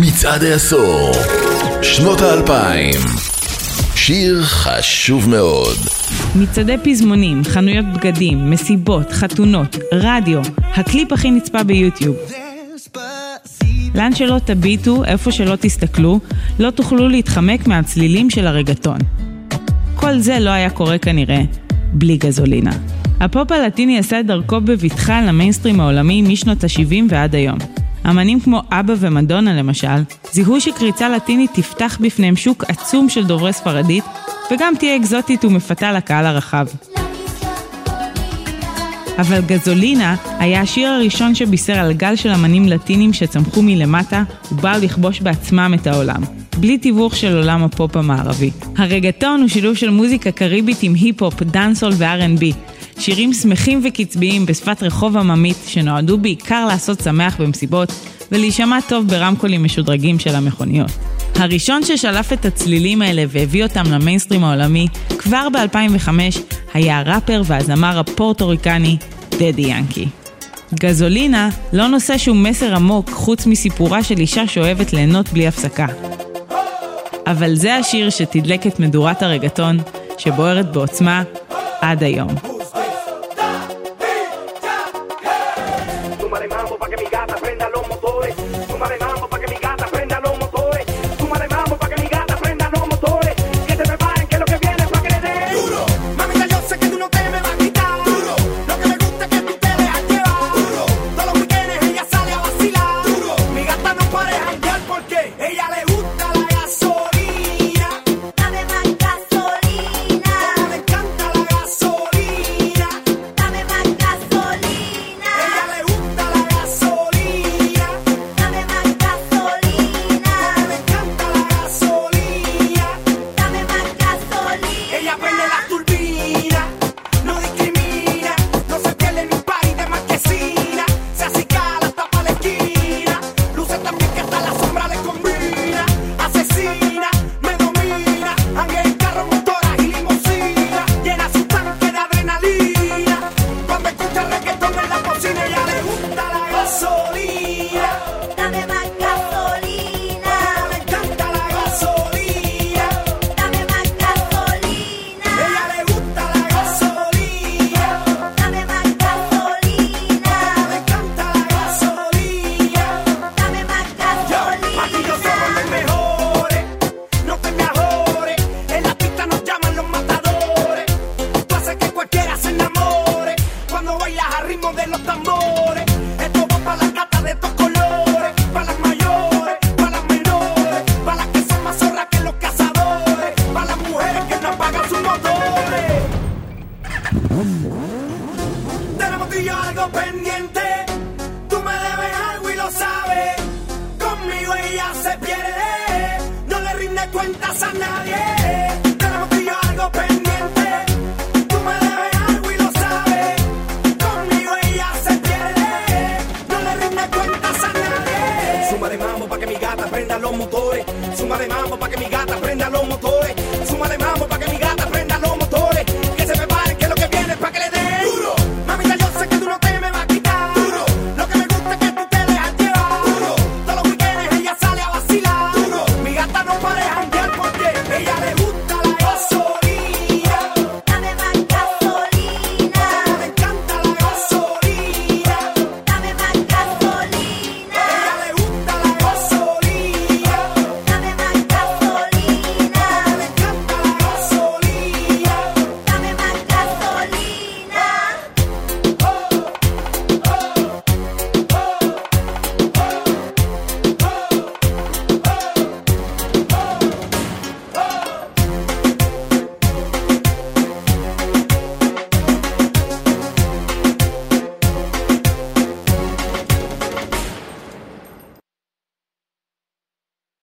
מצעד העשור, שנות האלפיים. שיר חשוב מאוד. מצעדי פזמונים, חנויות בגדים, מסיבות, חתונות, רדיו, הקליפ הכי נצפה ביוטיוב. לאן שלא תביטו, איפה שלא תסתכלו, לא תוכלו להתחמק מהצלילים של הרגטון. כל זה לא היה קורה כנראה בלי גזולינה. הפופ הלטיני עשה את דרכו בבטחה למיינסטרים העולמי משנות ה-70 ועד היום. אמנים כמו אבא ומדונה למשל, זיהו שקריצה לטינית תפתח בפניהם שוק עצום של דוברי ספרדית, וגם תהיה אקזוטית ומפתה לקהל הרחב. אבל גזולינה היה השיר הראשון שבישר על גל של אמנים לטינים שצמחו מלמטה ובאו לכבוש בעצמם את העולם, בלי תיווך של עולם הפופ המערבי. הרגטון הוא שילוב של מוזיקה קריבית עם היפ-הופ, דאנסהול ו-R&B, שירים שמחים וקצביים בשפת רחוב עממית שנועדו בעיקר לעשות שמח במסיבות ולהישמע טוב ברמקולים משודרגים של המכוניות. הראשון ששלף את הצלילים האלה והביא אותם למיינסטרים העולמי כבר ב-2005 היה הראפר והזמר הפורטוריקני דדי ינקי. גזולינה לא נושא שום מסר עמוק חוץ מסיפורה של אישה שאוהבת ליהנות בלי הפסקה. אבל זה השיר שתדלק את מדורת הרגטון, שבוערת בעוצמה עד היום. para el mambo, para que mi Tenemos tú y yo algo pendiente. Tú me debes algo y lo sabes. Conmigo ella se pierde. No le rinde cuentas a nadie. Tenemos tú y yo algo pendiente. Tú me debes algo y lo sabes. Conmigo ella se pierde. No le rinde cuentas a nadie. Suma de mambo para que mi gata prenda los motores. Suma de mambo para que mi gata prenda los motores. Suma de mambo